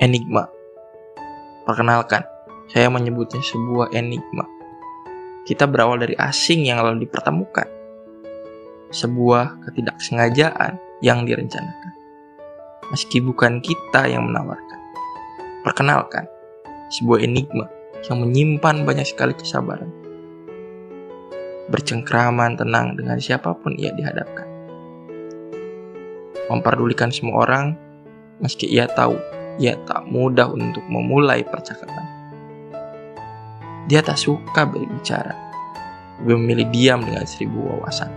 Enigma. Perkenalkan, saya menyebutnya sebuah enigma. Kita berawal dari asing yang lalu dipertemukan. Sebuah ketidaksengajaan yang direncanakan. Meski bukan kita yang menawarkan. Perkenalkan, sebuah enigma yang menyimpan banyak sekali kesabaran. Bercengkraman tenang dengan siapa pun ia dihadapkan. Memperdulikan semua orang, meski ia tahu ia tak mudah untuk memulai percakapan. Dia tak suka berbicara, lebih memilih diam dengan seribu wawasan.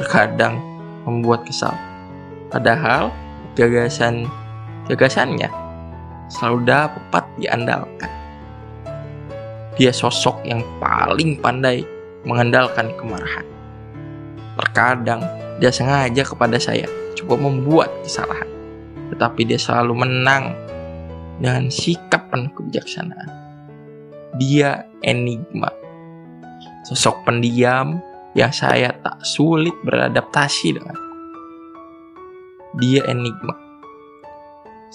Terkadang membuat kesal, padahal gagasan gagasannya selalu dapat diandalkan. Dia sosok yang paling pandai mengandalkan kemarahan. Terkadang dia sengaja kepada saya coba membuat kesalahan tetapi dia selalu menang dengan sikap penuh kebijaksanaan. Dia enigma, sosok pendiam yang saya tak sulit beradaptasi dengan. Dia enigma,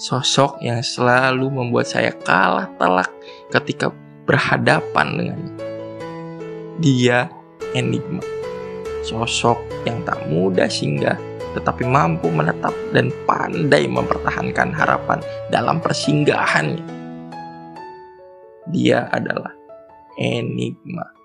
sosok yang selalu membuat saya kalah telak ketika berhadapan dengannya. Dia enigma, sosok yang tak mudah singgah tetapi mampu menetap dan pandai mempertahankan harapan dalam persinggahannya. Dia adalah enigma.